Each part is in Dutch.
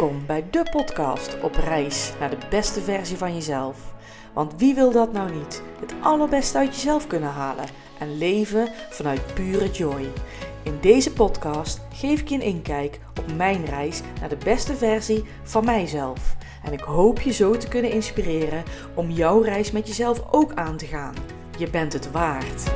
Welkom bij de podcast op reis naar de beste versie van jezelf. Want wie wil dat nou niet? Het allerbeste uit jezelf kunnen halen en leven vanuit pure joy. In deze podcast geef ik je een inkijk op mijn reis naar de beste versie van mijzelf. En ik hoop je zo te kunnen inspireren om jouw reis met jezelf ook aan te gaan. Je bent het waard.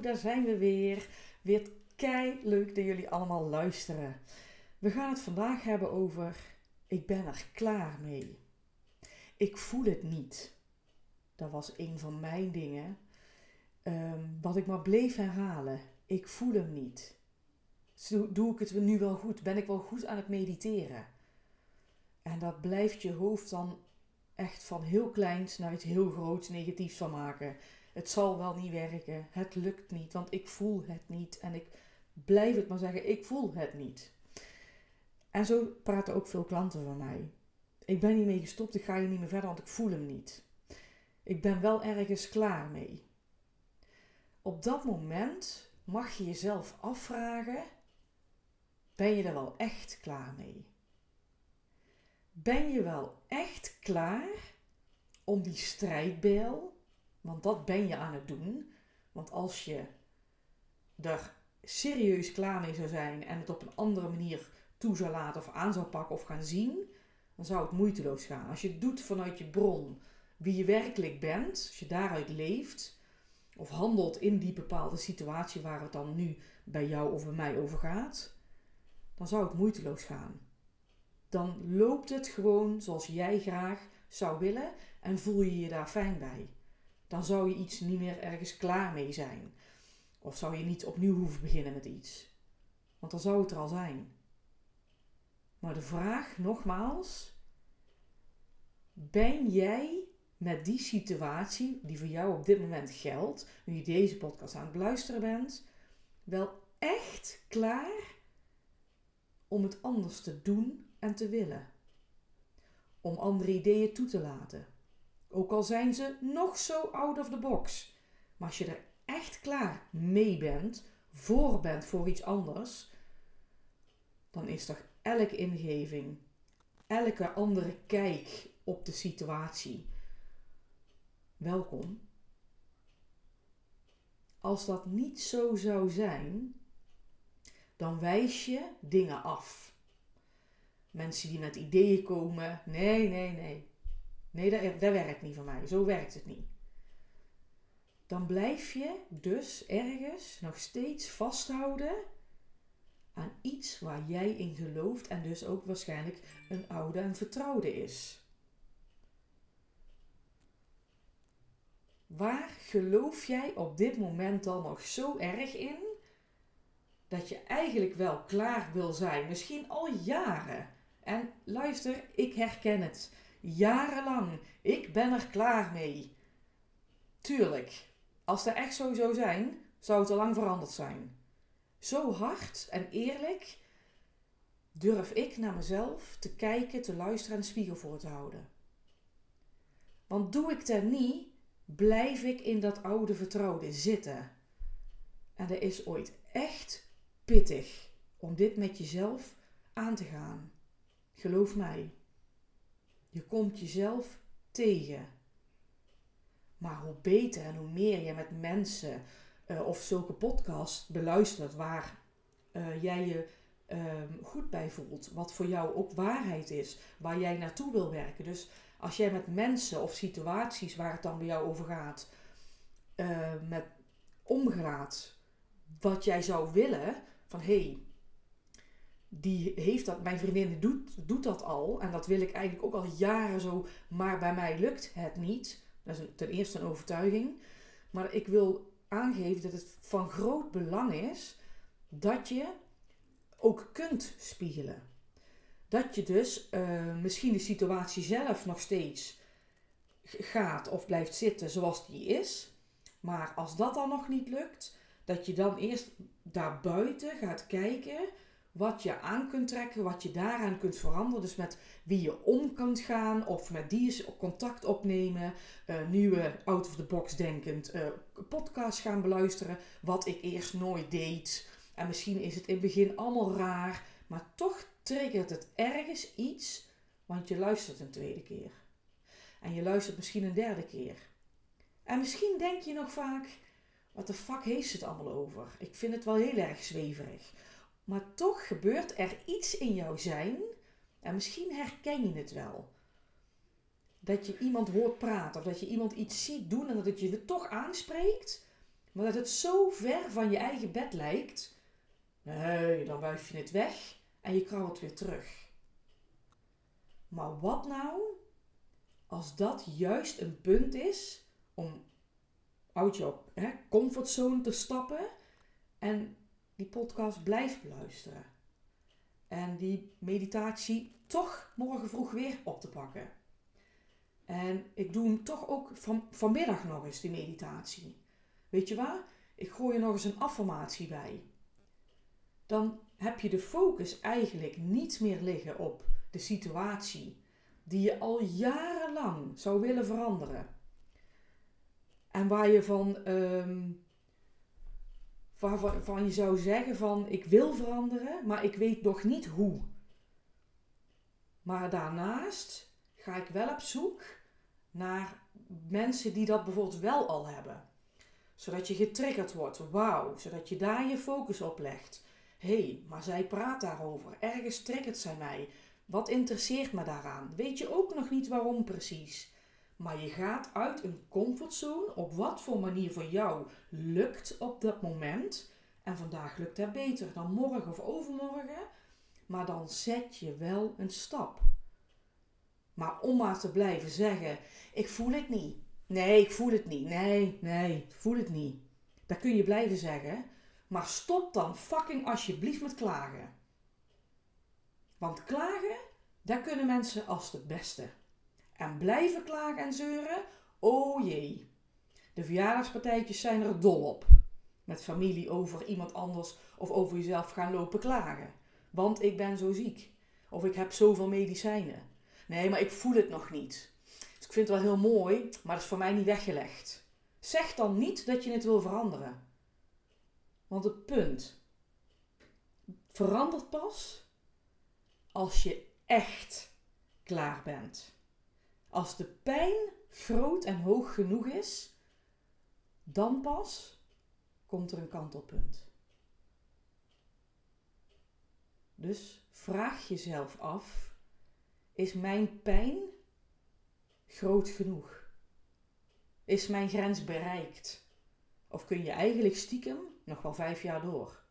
Daar zijn we weer. Weer kei leuk dat jullie allemaal luisteren. We gaan het vandaag hebben over ik ben er klaar mee. Ik voel het niet. Dat was een van mijn dingen. Ehm, wat ik maar bleef herhalen. Ik voel hem niet. Doe ik het nu wel goed? Ben ik wel goed aan het mediteren? En dat blijft je hoofd dan echt van heel kleins naar iets heel groots negatiefs van maken. Het zal wel niet werken. Het lukt niet, want ik voel het niet. En ik blijf het maar zeggen, ik voel het niet. En zo praten ook veel klanten van mij. Ik ben hiermee gestopt, ik ga hier niet meer verder, want ik voel hem niet. Ik ben wel ergens klaar mee. Op dat moment mag je jezelf afvragen: ben je er wel echt klaar mee? Ben je wel echt klaar om die strijdbijl, want dat ben je aan het doen, want als je er serieus klaar mee zou zijn en het op een andere manier toe zou laten of aan zou pakken of gaan zien, dan zou het moeiteloos gaan. Als je het doet vanuit je bron, wie je werkelijk bent, als je daaruit leeft of handelt in die bepaalde situatie waar het dan nu bij jou of bij mij over gaat, dan zou het moeiteloos gaan. Dan loopt het gewoon zoals jij graag zou willen en voel je je daar fijn bij. Dan zou je iets niet meer ergens klaar mee zijn. Of zou je niet opnieuw hoeven beginnen met iets. Want dan zou het er al zijn. Maar de vraag nogmaals: ben jij met die situatie die voor jou op dit moment geldt, nu je deze podcast aan het beluisteren bent, wel echt klaar om het anders te doen en te willen? Om andere ideeën toe te laten. Ook al zijn ze nog zo out of the box. Maar als je er echt klaar mee bent, voor bent voor iets anders, dan is toch elke ingeving, elke andere kijk op de situatie welkom. Als dat niet zo zou zijn, dan wijs je dingen af. Mensen die met ideeën komen, nee, nee, nee. Nee, dat, dat werkt niet voor mij. Zo werkt het niet. Dan blijf je dus ergens nog steeds vasthouden aan iets waar jij in gelooft en dus ook waarschijnlijk een oude en vertrouwde is. Waar geloof jij op dit moment dan nog zo erg in dat je eigenlijk wel klaar wil zijn? Misschien al jaren. En luister, ik herken het. Jarenlang. Ik ben er klaar mee. Tuurlijk. Als dat echt zo zou zijn, zou het al lang veranderd zijn. Zo hard en eerlijk durf ik naar mezelf te kijken, te luisteren en een spiegel voor te houden. Want doe ik dat niet, blijf ik in dat oude vertrouwde zitten. En dat is ooit echt pittig om dit met jezelf aan te gaan. Geloof mij. Je komt jezelf tegen. Maar hoe beter en hoe meer je met mensen uh, of zulke podcasts beluistert waar uh, jij je uh, goed bij voelt, wat voor jou ook waarheid is, waar jij naartoe wil werken. Dus als jij met mensen of situaties waar het dan bij jou over gaat, uh, met omgaat, wat jij zou willen, van hé, hey, die heeft dat, mijn vriendin doet, doet dat al en dat wil ik eigenlijk ook al jaren zo, maar bij mij lukt het niet. Dat is ten eerste een overtuiging. Maar ik wil aangeven dat het van groot belang is dat je ook kunt spiegelen. Dat je dus uh, misschien de situatie zelf nog steeds gaat of blijft zitten zoals die is. Maar als dat dan nog niet lukt, dat je dan eerst daarbuiten gaat kijken wat je aan kunt trekken, wat je daaraan kunt veranderen. Dus met wie je om kunt gaan of met die je contact opnemen. Uh, nieuwe out of the box denkend uh, podcast gaan beluisteren. Wat ik eerst nooit deed. En misschien is het in het begin allemaal raar. Maar toch triggert het ergens iets. Want je luistert een tweede keer. En je luistert misschien een derde keer. En misschien denk je nog vaak, wat de fuck heeft het allemaal over? Ik vind het wel heel erg zweverig. Maar toch gebeurt er iets in jouw zijn en misschien herken je het wel. Dat je iemand hoort praten of dat je iemand iets ziet doen en dat het je toch aanspreekt, maar dat het zo ver van je eigen bed lijkt. Nee, dan wuif je het weg en je krabbelt weer terug. Maar wat nou als dat juist een punt is om uit jouw comfortzone te stappen en die podcast blijft beluisteren. En die meditatie toch morgen vroeg weer op te pakken. En ik doe hem toch ook van, vanmiddag nog eens, die meditatie. Weet je waar? Ik gooi er nog eens een affirmatie bij. Dan heb je de focus eigenlijk niet meer liggen op de situatie die je al jarenlang zou willen veranderen. En waar je van, um, waarvan je zou zeggen van ik wil veranderen, maar ik weet nog niet hoe. Maar daarnaast ga ik wel op zoek naar mensen die dat bijvoorbeeld wel al hebben. Zodat je getriggerd wordt. Wauw. Zodat je daar je focus op legt. Hé, hey, maar zij praat daarover. Ergens triggert zij mij. Wat interesseert me daaraan? Weet je ook nog niet waarom precies. Maar je gaat uit een comfortzone, op wat voor manier voor jou lukt op dat moment. En vandaag lukt het beter dan morgen of overmorgen. Maar dan zet je wel een stap. Maar om maar te blijven zeggen: Ik voel het niet. Nee, ik voel het niet. Nee, nee, ik voel het niet. Dat kun je blijven zeggen. Maar stop dan fucking alsjeblieft met klagen. Want klagen, daar kunnen mensen als het beste. En blijven klagen en zeuren, oh jee. De verjaardagspartijtjes zijn er dol op. Met familie over iemand anders of over jezelf gaan lopen klagen. Want ik ben zo ziek. Of ik heb zoveel medicijnen. Nee, maar ik voel het nog niet. Dus ik vind het wel heel mooi, maar dat is voor mij niet weggelegd. Zeg dan niet dat je het wil veranderen. Want het punt verandert pas als je echt klaar bent. Als de pijn groot en hoog genoeg is, dan pas komt er een kantelpunt. Dus vraag jezelf af: is mijn pijn groot genoeg? Is mijn grens bereikt? Of kun je eigenlijk stiekem nog wel vijf jaar door?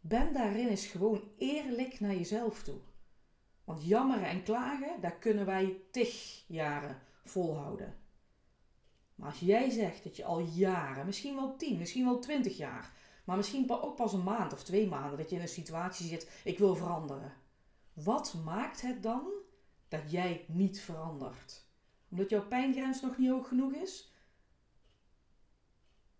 Ben daarin eens gewoon eerlijk naar jezelf toe. Want jammeren en klagen, daar kunnen wij tig jaren volhouden. Maar als jij zegt dat je al jaren, misschien wel tien, misschien wel twintig jaar, maar misschien ook pas een maand of twee maanden dat je in een situatie zit, ik wil veranderen. Wat maakt het dan dat jij niet verandert? Omdat jouw pijngrens nog niet hoog genoeg is?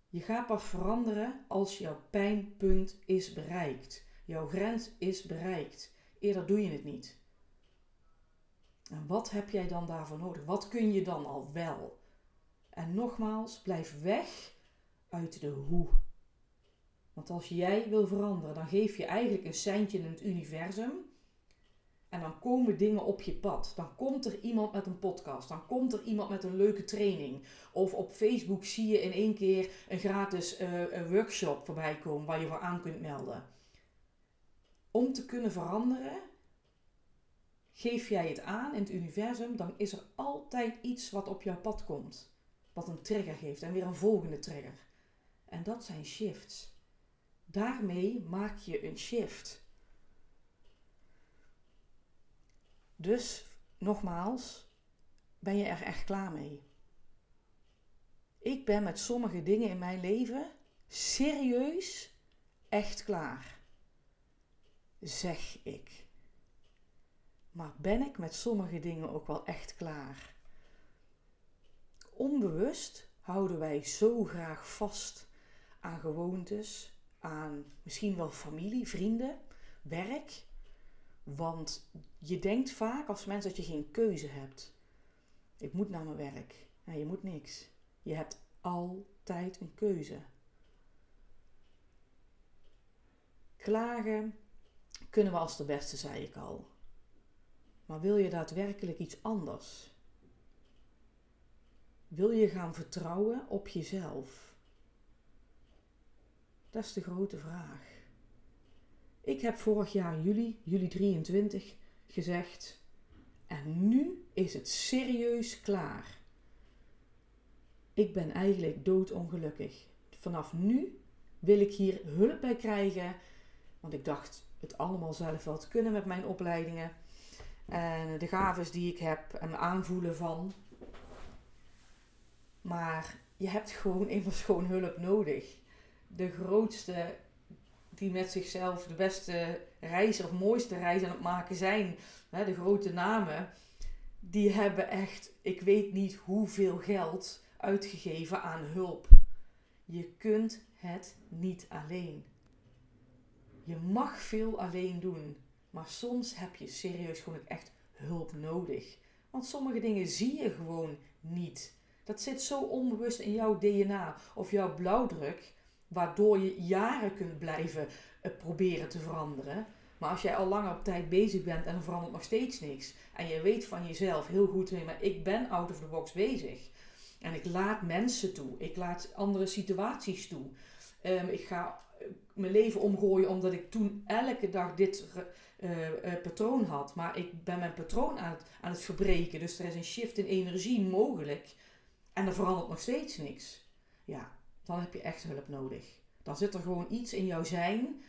Je gaat pas veranderen als jouw pijnpunt is bereikt. Jouw grens is bereikt. Eerder doe je het niet. En wat heb jij dan daarvoor nodig? Wat kun je dan al wel? En nogmaals, blijf weg uit de hoe. Want als jij wil veranderen, dan geef je eigenlijk een seintje in het universum. En dan komen dingen op je pad. Dan komt er iemand met een podcast. Dan komt er iemand met een leuke training. Of op Facebook zie je in één keer een gratis uh, workshop voorbij komen waar je voor aan kunt melden. Om te kunnen veranderen Geef jij het aan in het universum, dan is er altijd iets wat op jouw pad komt. Wat een trigger geeft en weer een volgende trigger. En dat zijn shifts. Daarmee maak je een shift. Dus, nogmaals, ben je er echt klaar mee? Ik ben met sommige dingen in mijn leven serieus echt klaar. Zeg ik. Maar ben ik met sommige dingen ook wel echt klaar? Onbewust houden wij zo graag vast aan gewoontes, aan misschien wel familie, vrienden, werk. Want je denkt vaak als mens dat je geen keuze hebt. Ik moet naar mijn werk. Ja, je moet niks. Je hebt altijd een keuze. Klagen kunnen we als de beste, zei ik al. Maar wil je daadwerkelijk iets anders? Wil je gaan vertrouwen op jezelf? Dat is de grote vraag. Ik heb vorig jaar juli, juli 23, gezegd: En nu is het serieus klaar. Ik ben eigenlijk doodongelukkig. Vanaf nu wil ik hier hulp bij krijgen. Want ik dacht het allemaal zelf wel te kunnen met mijn opleidingen. En de gaves die ik heb en aanvoelen van. Maar je hebt gewoon immers gewoon hulp nodig. De grootste die met zichzelf de beste reizen of mooiste reizen aan het maken zijn, hè, de grote namen, die hebben echt, ik weet niet hoeveel geld uitgegeven aan hulp. Je kunt het niet alleen. Je mag veel alleen doen, maar soms heb je serieus gewoon echt hulp nodig. Want sommige dingen zie je gewoon niet. Dat zit zo onbewust in jouw DNA of jouw blauwdruk, waardoor je jaren kunt blijven eh, proberen te veranderen. Maar als jij al langer op tijd bezig bent en er verandert nog steeds niks, en je weet van jezelf heel goed, maar ik ben out of the box bezig. En ik laat mensen toe, ik laat andere situaties toe. Um, ik ga eh, mijn leven omgooien omdat ik toen elke dag dit uh, patroon had. Maar ik ben mijn patroon aan het, aan het verbreken. Dus er is een shift in energie mogelijk. En er verandert nog steeds niks. Ja, dan heb je echt hulp nodig. Dan zit er gewoon iets in jouw zijn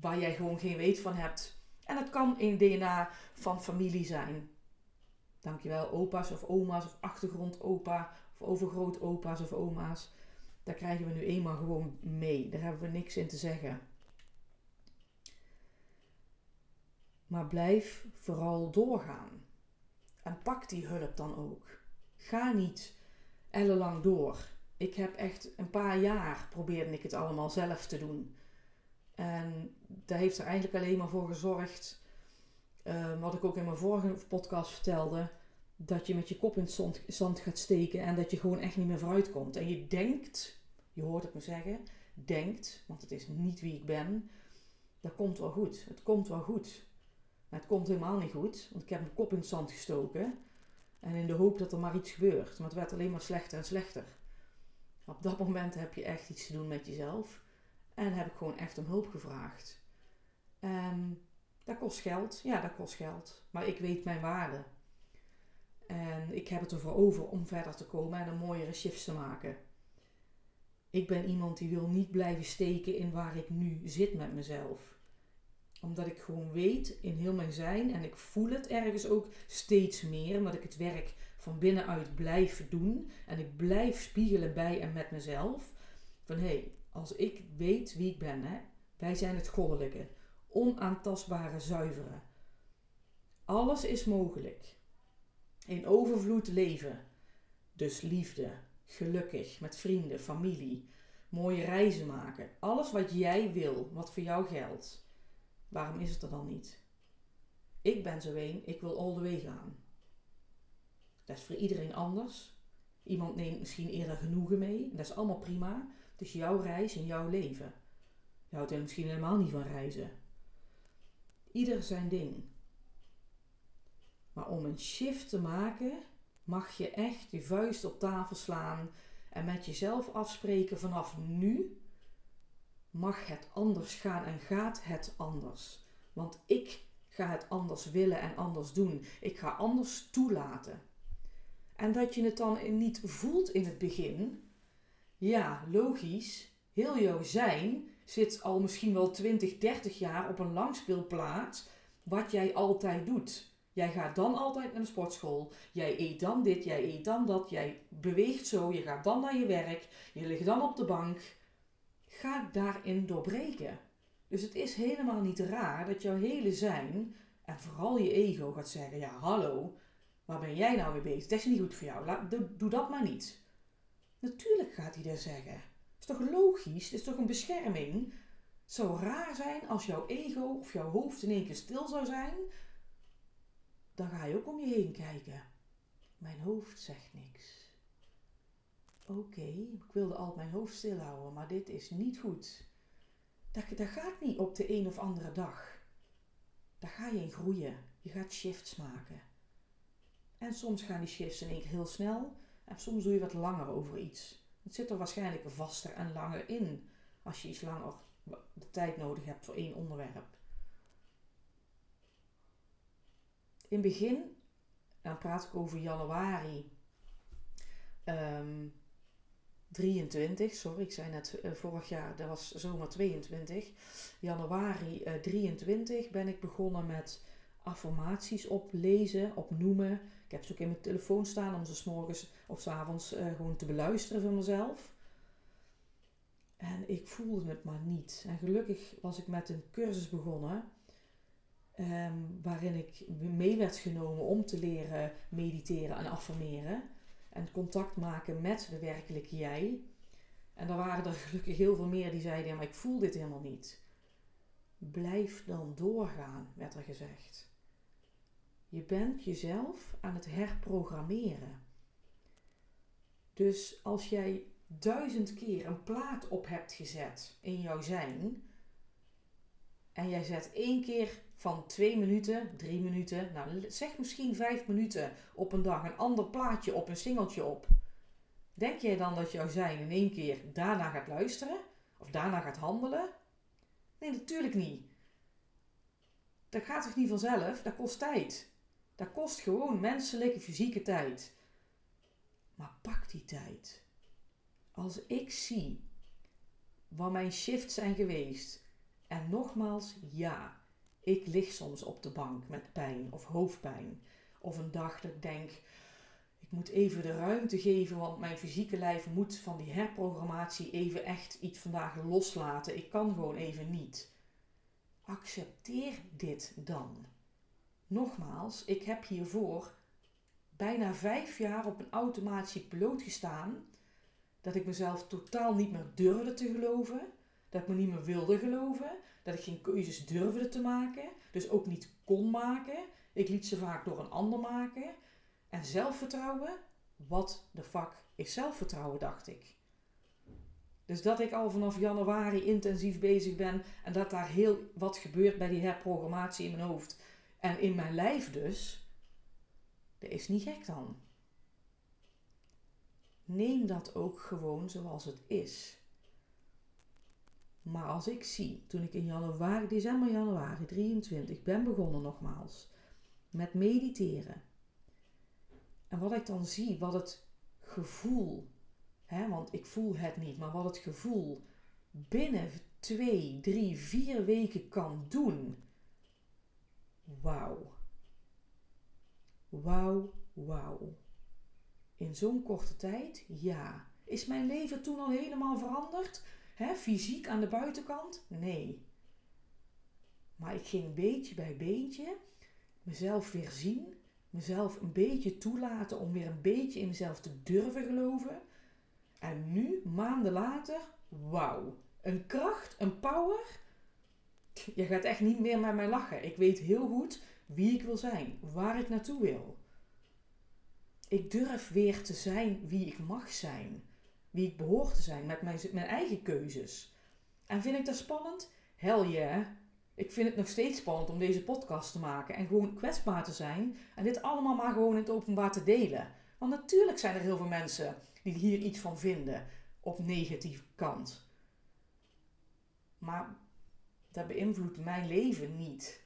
waar jij gewoon geen weet van hebt. En het kan in DNA van familie zijn. Dankjewel, opa's of oma's of achtergrondopa of overgrootopa's of oma's. Daar krijgen we nu eenmaal gewoon mee. Daar hebben we niks in te zeggen. Maar blijf vooral doorgaan. En pak die hulp dan ook. Ga niet ellenlang door. Ik heb echt een paar jaar probeerde ik het allemaal zelf te doen. En dat heeft er eigenlijk alleen maar voor gezorgd, uh, wat ik ook in mijn vorige podcast vertelde, dat je met je kop in het zand, gaat steken en dat je gewoon echt niet meer vooruit komt. En je denkt, je hoort het me zeggen, denkt, want het is niet wie ik ben, dat komt wel goed. Het komt wel goed. Maar het komt helemaal niet goed, want ik heb mijn kop in het zand gestoken. En in de hoop dat er maar iets gebeurt. Maar het werd alleen maar slechter en slechter. Op dat moment heb je echt iets te doen met jezelf. En heb ik gewoon echt om hulp gevraagd. En dat kost geld. Ja, dat kost geld. Maar ik weet mijn waarde. En ik heb het ervoor over om verder te komen en een mooiere shifts te maken. Ik ben iemand die wil niet blijven steken in waar ik nu zit met mezelf. Omdat ik gewoon weet in heel mijn zijn en ik voel het ergens ook steeds meer. Omdat ik het werk van binnenuit blijf doen. En ik blijf spiegelen bij en met mezelf. Van hé, hey, als ik weet wie ik ben, hè, wij zijn het goddelijke, onaantastbare, zuivere. Alles is mogelijk. In overvloed leven. Dus liefde, gelukkig, met vrienden, familie, mooie reizen maken. Alles wat jij wil, wat voor jou geldt. Waarom is het er dan niet? Ik ben zo een, ik wil all the way gaan. Dat is voor iedereen anders. Iemand neemt misschien eerder genoegen mee. Dat is allemaal prima. Het is jouw reis en jouw leven. Je houdt er misschien helemaal niet van reizen. Ieder zijn ding. Maar om een shift te maken, mag je echt je vuist op tafel slaan en met jezelf afspreken vanaf nu mag het anders gaan en gaat het anders. Want ik ga het anders willen en anders doen. Ik ga anders toelaten. En dat je het dan niet voelt in het begin, ja, logisch. Heel jouw zijn zit al misschien wel 20, 30 jaar op een langspeelplaats wat jij altijd doet. Jij gaat dan altijd naar de sportschool. Jij eet dan dit, jij eet dan dat. Jij beweegt zo, je gaat dan naar je werk. Je ligt dan op de bank. Ga daarin doorbreken. Dus het is helemaal niet raar dat jouw hele zijn en vooral je ego gaat zeggen: Ja, hallo, waar ben jij nou mee bezig? Dat is niet goed voor jou. Laat, doe dat maar niet. Natuurlijk gaat hij dat zeggen. Is toch logisch? Het is toch een bescherming? Het zou raar zijn als jouw ego of jouw hoofd in één keer stil zou zijn. Dan ga je ook om je heen kijken. Mijn hoofd zegt niks. Oké, ik wilde al mijn hoofd stilhouden, maar dit is niet goed. Dat, dat gaat niet op de een of andere dag. Daar ga je in groeien. Je gaat shifts maken. En soms gaan die shifts in één keer heel snel. En soms doe je wat langer over iets. Het zit er waarschijnlijk vaster en langer in. Als je iets langer de tijd nodig hebt voor één onderwerp. In het begin, dan praat ik over januari um, 23, sorry, ik zei net uh, vorig jaar, dat was zomer 22. Januari uh, 23 ben ik begonnen met affirmaties oplezen, opnoemen. Ik heb ze ook in mijn telefoon staan om ze s morgens of s avonds uh, gewoon te beluisteren van mezelf. En ik voelde het maar niet. En gelukkig was ik met een cursus begonnen. Um, waarin ik mee werd genomen om te leren mediteren en affirmeren. En contact maken met de werkelijke jij. En er waren er gelukkig heel veel meer die zeiden: ja, maar ik voel dit helemaal niet. Blijf dan doorgaan, werd er gezegd. Je bent jezelf aan het herprogrammeren. Dus als jij duizend keer een plaat op hebt gezet in jouw zijn. En jij zet één keer van twee minuten, drie minuten, nou zeg misschien vijf minuten op een dag een ander plaatje op een singeltje op. Denk jij dan dat jouw zijn in één keer daarna gaat luisteren? Of daarna gaat handelen? Nee, natuurlijk niet. Dat gaat toch niet vanzelf? Dat kost tijd. Dat kost gewoon menselijke, fysieke tijd. Maar pak die tijd. Als ik zie waar mijn shifts zijn geweest. En nogmaals, ja, ik lig soms op de bank met pijn of hoofdpijn. Of een dag dat ik denk, ik moet even de ruimte geven, want mijn fysieke lijf moet van die herprogrammatie even echt iets vandaag loslaten. Ik kan gewoon even niet. Accepteer dit dan. Nogmaals, ik heb hiervoor bijna vijf jaar op een automatische piloot gestaan. Dat ik mezelf totaal niet meer durfde te geloven. Dat ik me niet meer wilde geloven. Dat ik geen keuzes durfde te maken. Dus ook niet kon maken. Ik liet ze vaak door een ander maken. En zelfvertrouwen? Wat de fuck is zelfvertrouwen, dacht ik. Dus dat ik al vanaf januari intensief bezig ben en dat daar heel wat gebeurt bij die herprogrammatie in mijn hoofd en in mijn lijf dus, dat is niet gek dan. Neem dat ook gewoon zoals het is. Maar als ik zie, toen ik in januari, december, januari 23 ben begonnen nogmaals met mediteren. En wat ik dan zie, wat het gevoel, hè, want ik voel het niet, maar wat het gevoel binnen twee, drie, vier weken kan doen. Wauw. Wauw, wauw. In zo'n korte tijd? Ja. Is mijn leven toen al helemaal veranderd? Hè, fysiek aan de buitenkant? Nee. Maar ik ging beetje bij beetje mezelf weer zien, mezelf een beetje toelaten om weer een beetje in mezelf te durven geloven. En nu, maanden later, wauw. Een kracht, een power. Je gaat echt niet meer met mij lachen. Ik weet heel goed wie ik wil zijn, waar ik naartoe wil. Ik durf weer te zijn wie ik mag zijn. Wie ik behoor te zijn met mijn, mijn eigen keuzes. En vind ik dat spannend? Hell yeah. Ik vind het nog steeds spannend om deze podcast te maken en gewoon kwetsbaar te zijn. En dit allemaal maar gewoon in het openbaar te delen. Want natuurlijk zijn er heel veel mensen die hier iets van vinden op negatieve kant. Maar dat beïnvloedt mijn leven niet.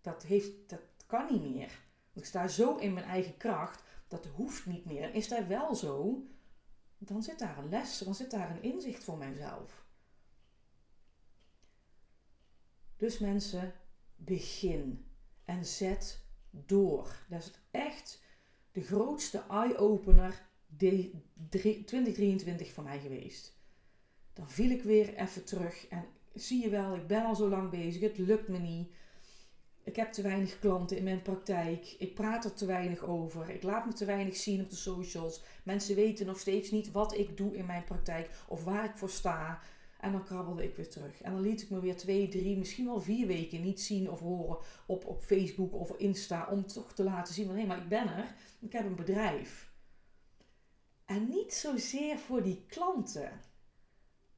Dat, heeft, dat kan niet meer. Ik sta zo in mijn eigen kracht dat hoeft niet meer. En is dat wel zo, dan zit daar een les, dan zit daar een inzicht voor mijzelf. Dus mensen, begin en zet door. Dat is echt de grootste eye-opener 2023 voor mij geweest. Dan viel ik weer even terug en zie je wel, ik ben al zo lang bezig, het lukt me niet. Ik heb te weinig klanten in mijn praktijk. Ik praat er te weinig over. Ik laat me te weinig zien op de socials. Mensen weten nog steeds niet wat ik doe in mijn praktijk of waar ik voor sta. En dan krabbelde ik weer terug. En dan liet ik me weer twee, drie, misschien wel vier weken niet zien of horen op, op Facebook of Insta. Om toch te laten zien van hé, maar ik ben er. Ik heb een bedrijf. En niet zozeer voor die klanten.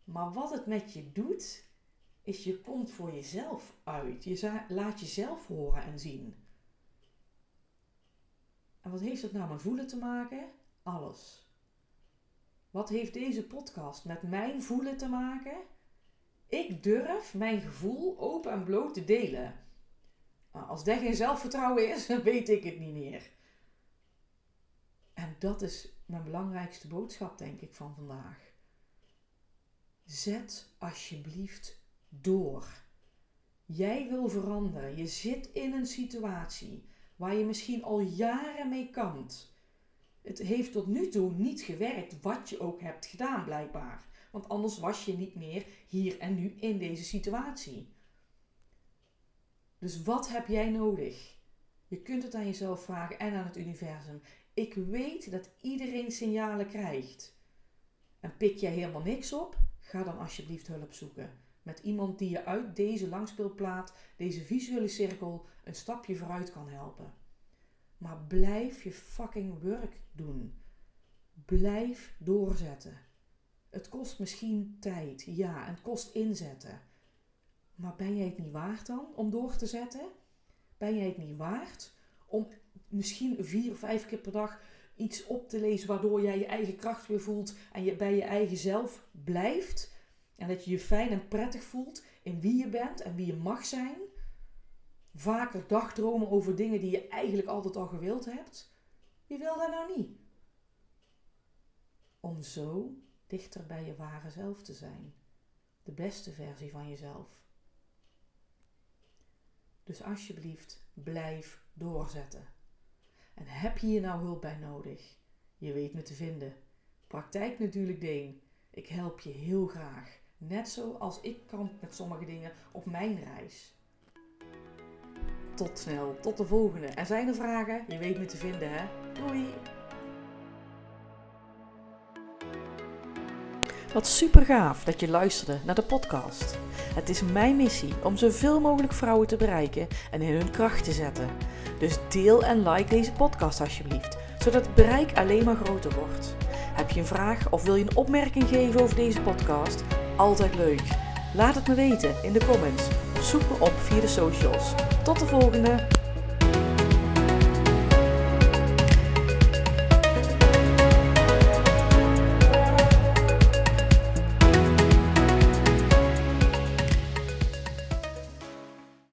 Maar wat het met je doet, is je komt voor jezelf uit. Je laat jezelf horen en zien. En wat heeft het nou met voelen te maken? Alles. Wat heeft deze podcast met mijn voelen te maken? Ik durf mijn gevoel open en bloot te delen. Nou, als dat geen zelfvertrouwen is, dan weet ik het niet meer. En dat is mijn belangrijkste boodschap, denk ik, van vandaag. Zet alsjeblieft door. Jij wil veranderen. Je zit in een situatie waar je misschien al jaren mee kampt. Het heeft tot nu toe niet gewerkt, wat je ook hebt gedaan, blijkbaar. Want anders was je niet meer hier en nu in deze situatie. Dus wat heb jij nodig? Je kunt het aan jezelf vragen en aan het universum. Ik weet dat iedereen signalen krijgt. En pik jij helemaal niks op? Ga dan alsjeblieft hulp zoeken. Met iemand die je uit deze langspeelplaat, deze visuele cirkel, een stapje vooruit kan helpen. Maar blijf je fucking werk doen. Blijf doorzetten. Het kost misschien tijd, ja, en het kost inzetten. Maar ben jij het niet waard dan om door te zetten? Ben jij het niet waard om misschien vier of vijf keer per dag iets op te lezen waardoor jij je eigen kracht weer voelt en je bij je eigen zelf blijft? En dat je je fijn en prettig voelt in wie je bent en wie je mag zijn? Vaker dagdromen over dingen die je eigenlijk altijd al gewild hebt? Wie wil dat nou niet? Om zo dichter bij je ware zelf te zijn. De beste versie van jezelf. Dus alsjeblieft, blijf doorzetten. En heb je hier nou hulp bij nodig? Je weet me te vinden. Praktijk natuurlijk Deen. Ik help je heel graag. Net zoals ik kamp met sommige dingen op mijn reis. Tot snel, tot de volgende. Er zijn er vragen? Je weet me te vinden, hè? Doei! Wat super gaaf dat je luisterde naar de podcast. Het is mijn missie om zoveel mogelijk vrouwen te bereiken en in hun kracht te zetten. Dus deel en like deze podcast alsjeblieft, zodat het bereik alleen maar groter wordt. Heb je een vraag of wil je een opmerking geven over deze podcast? Altijd leuk. Laat het me weten in de comments of zoek me op via de socials. Tot de volgende!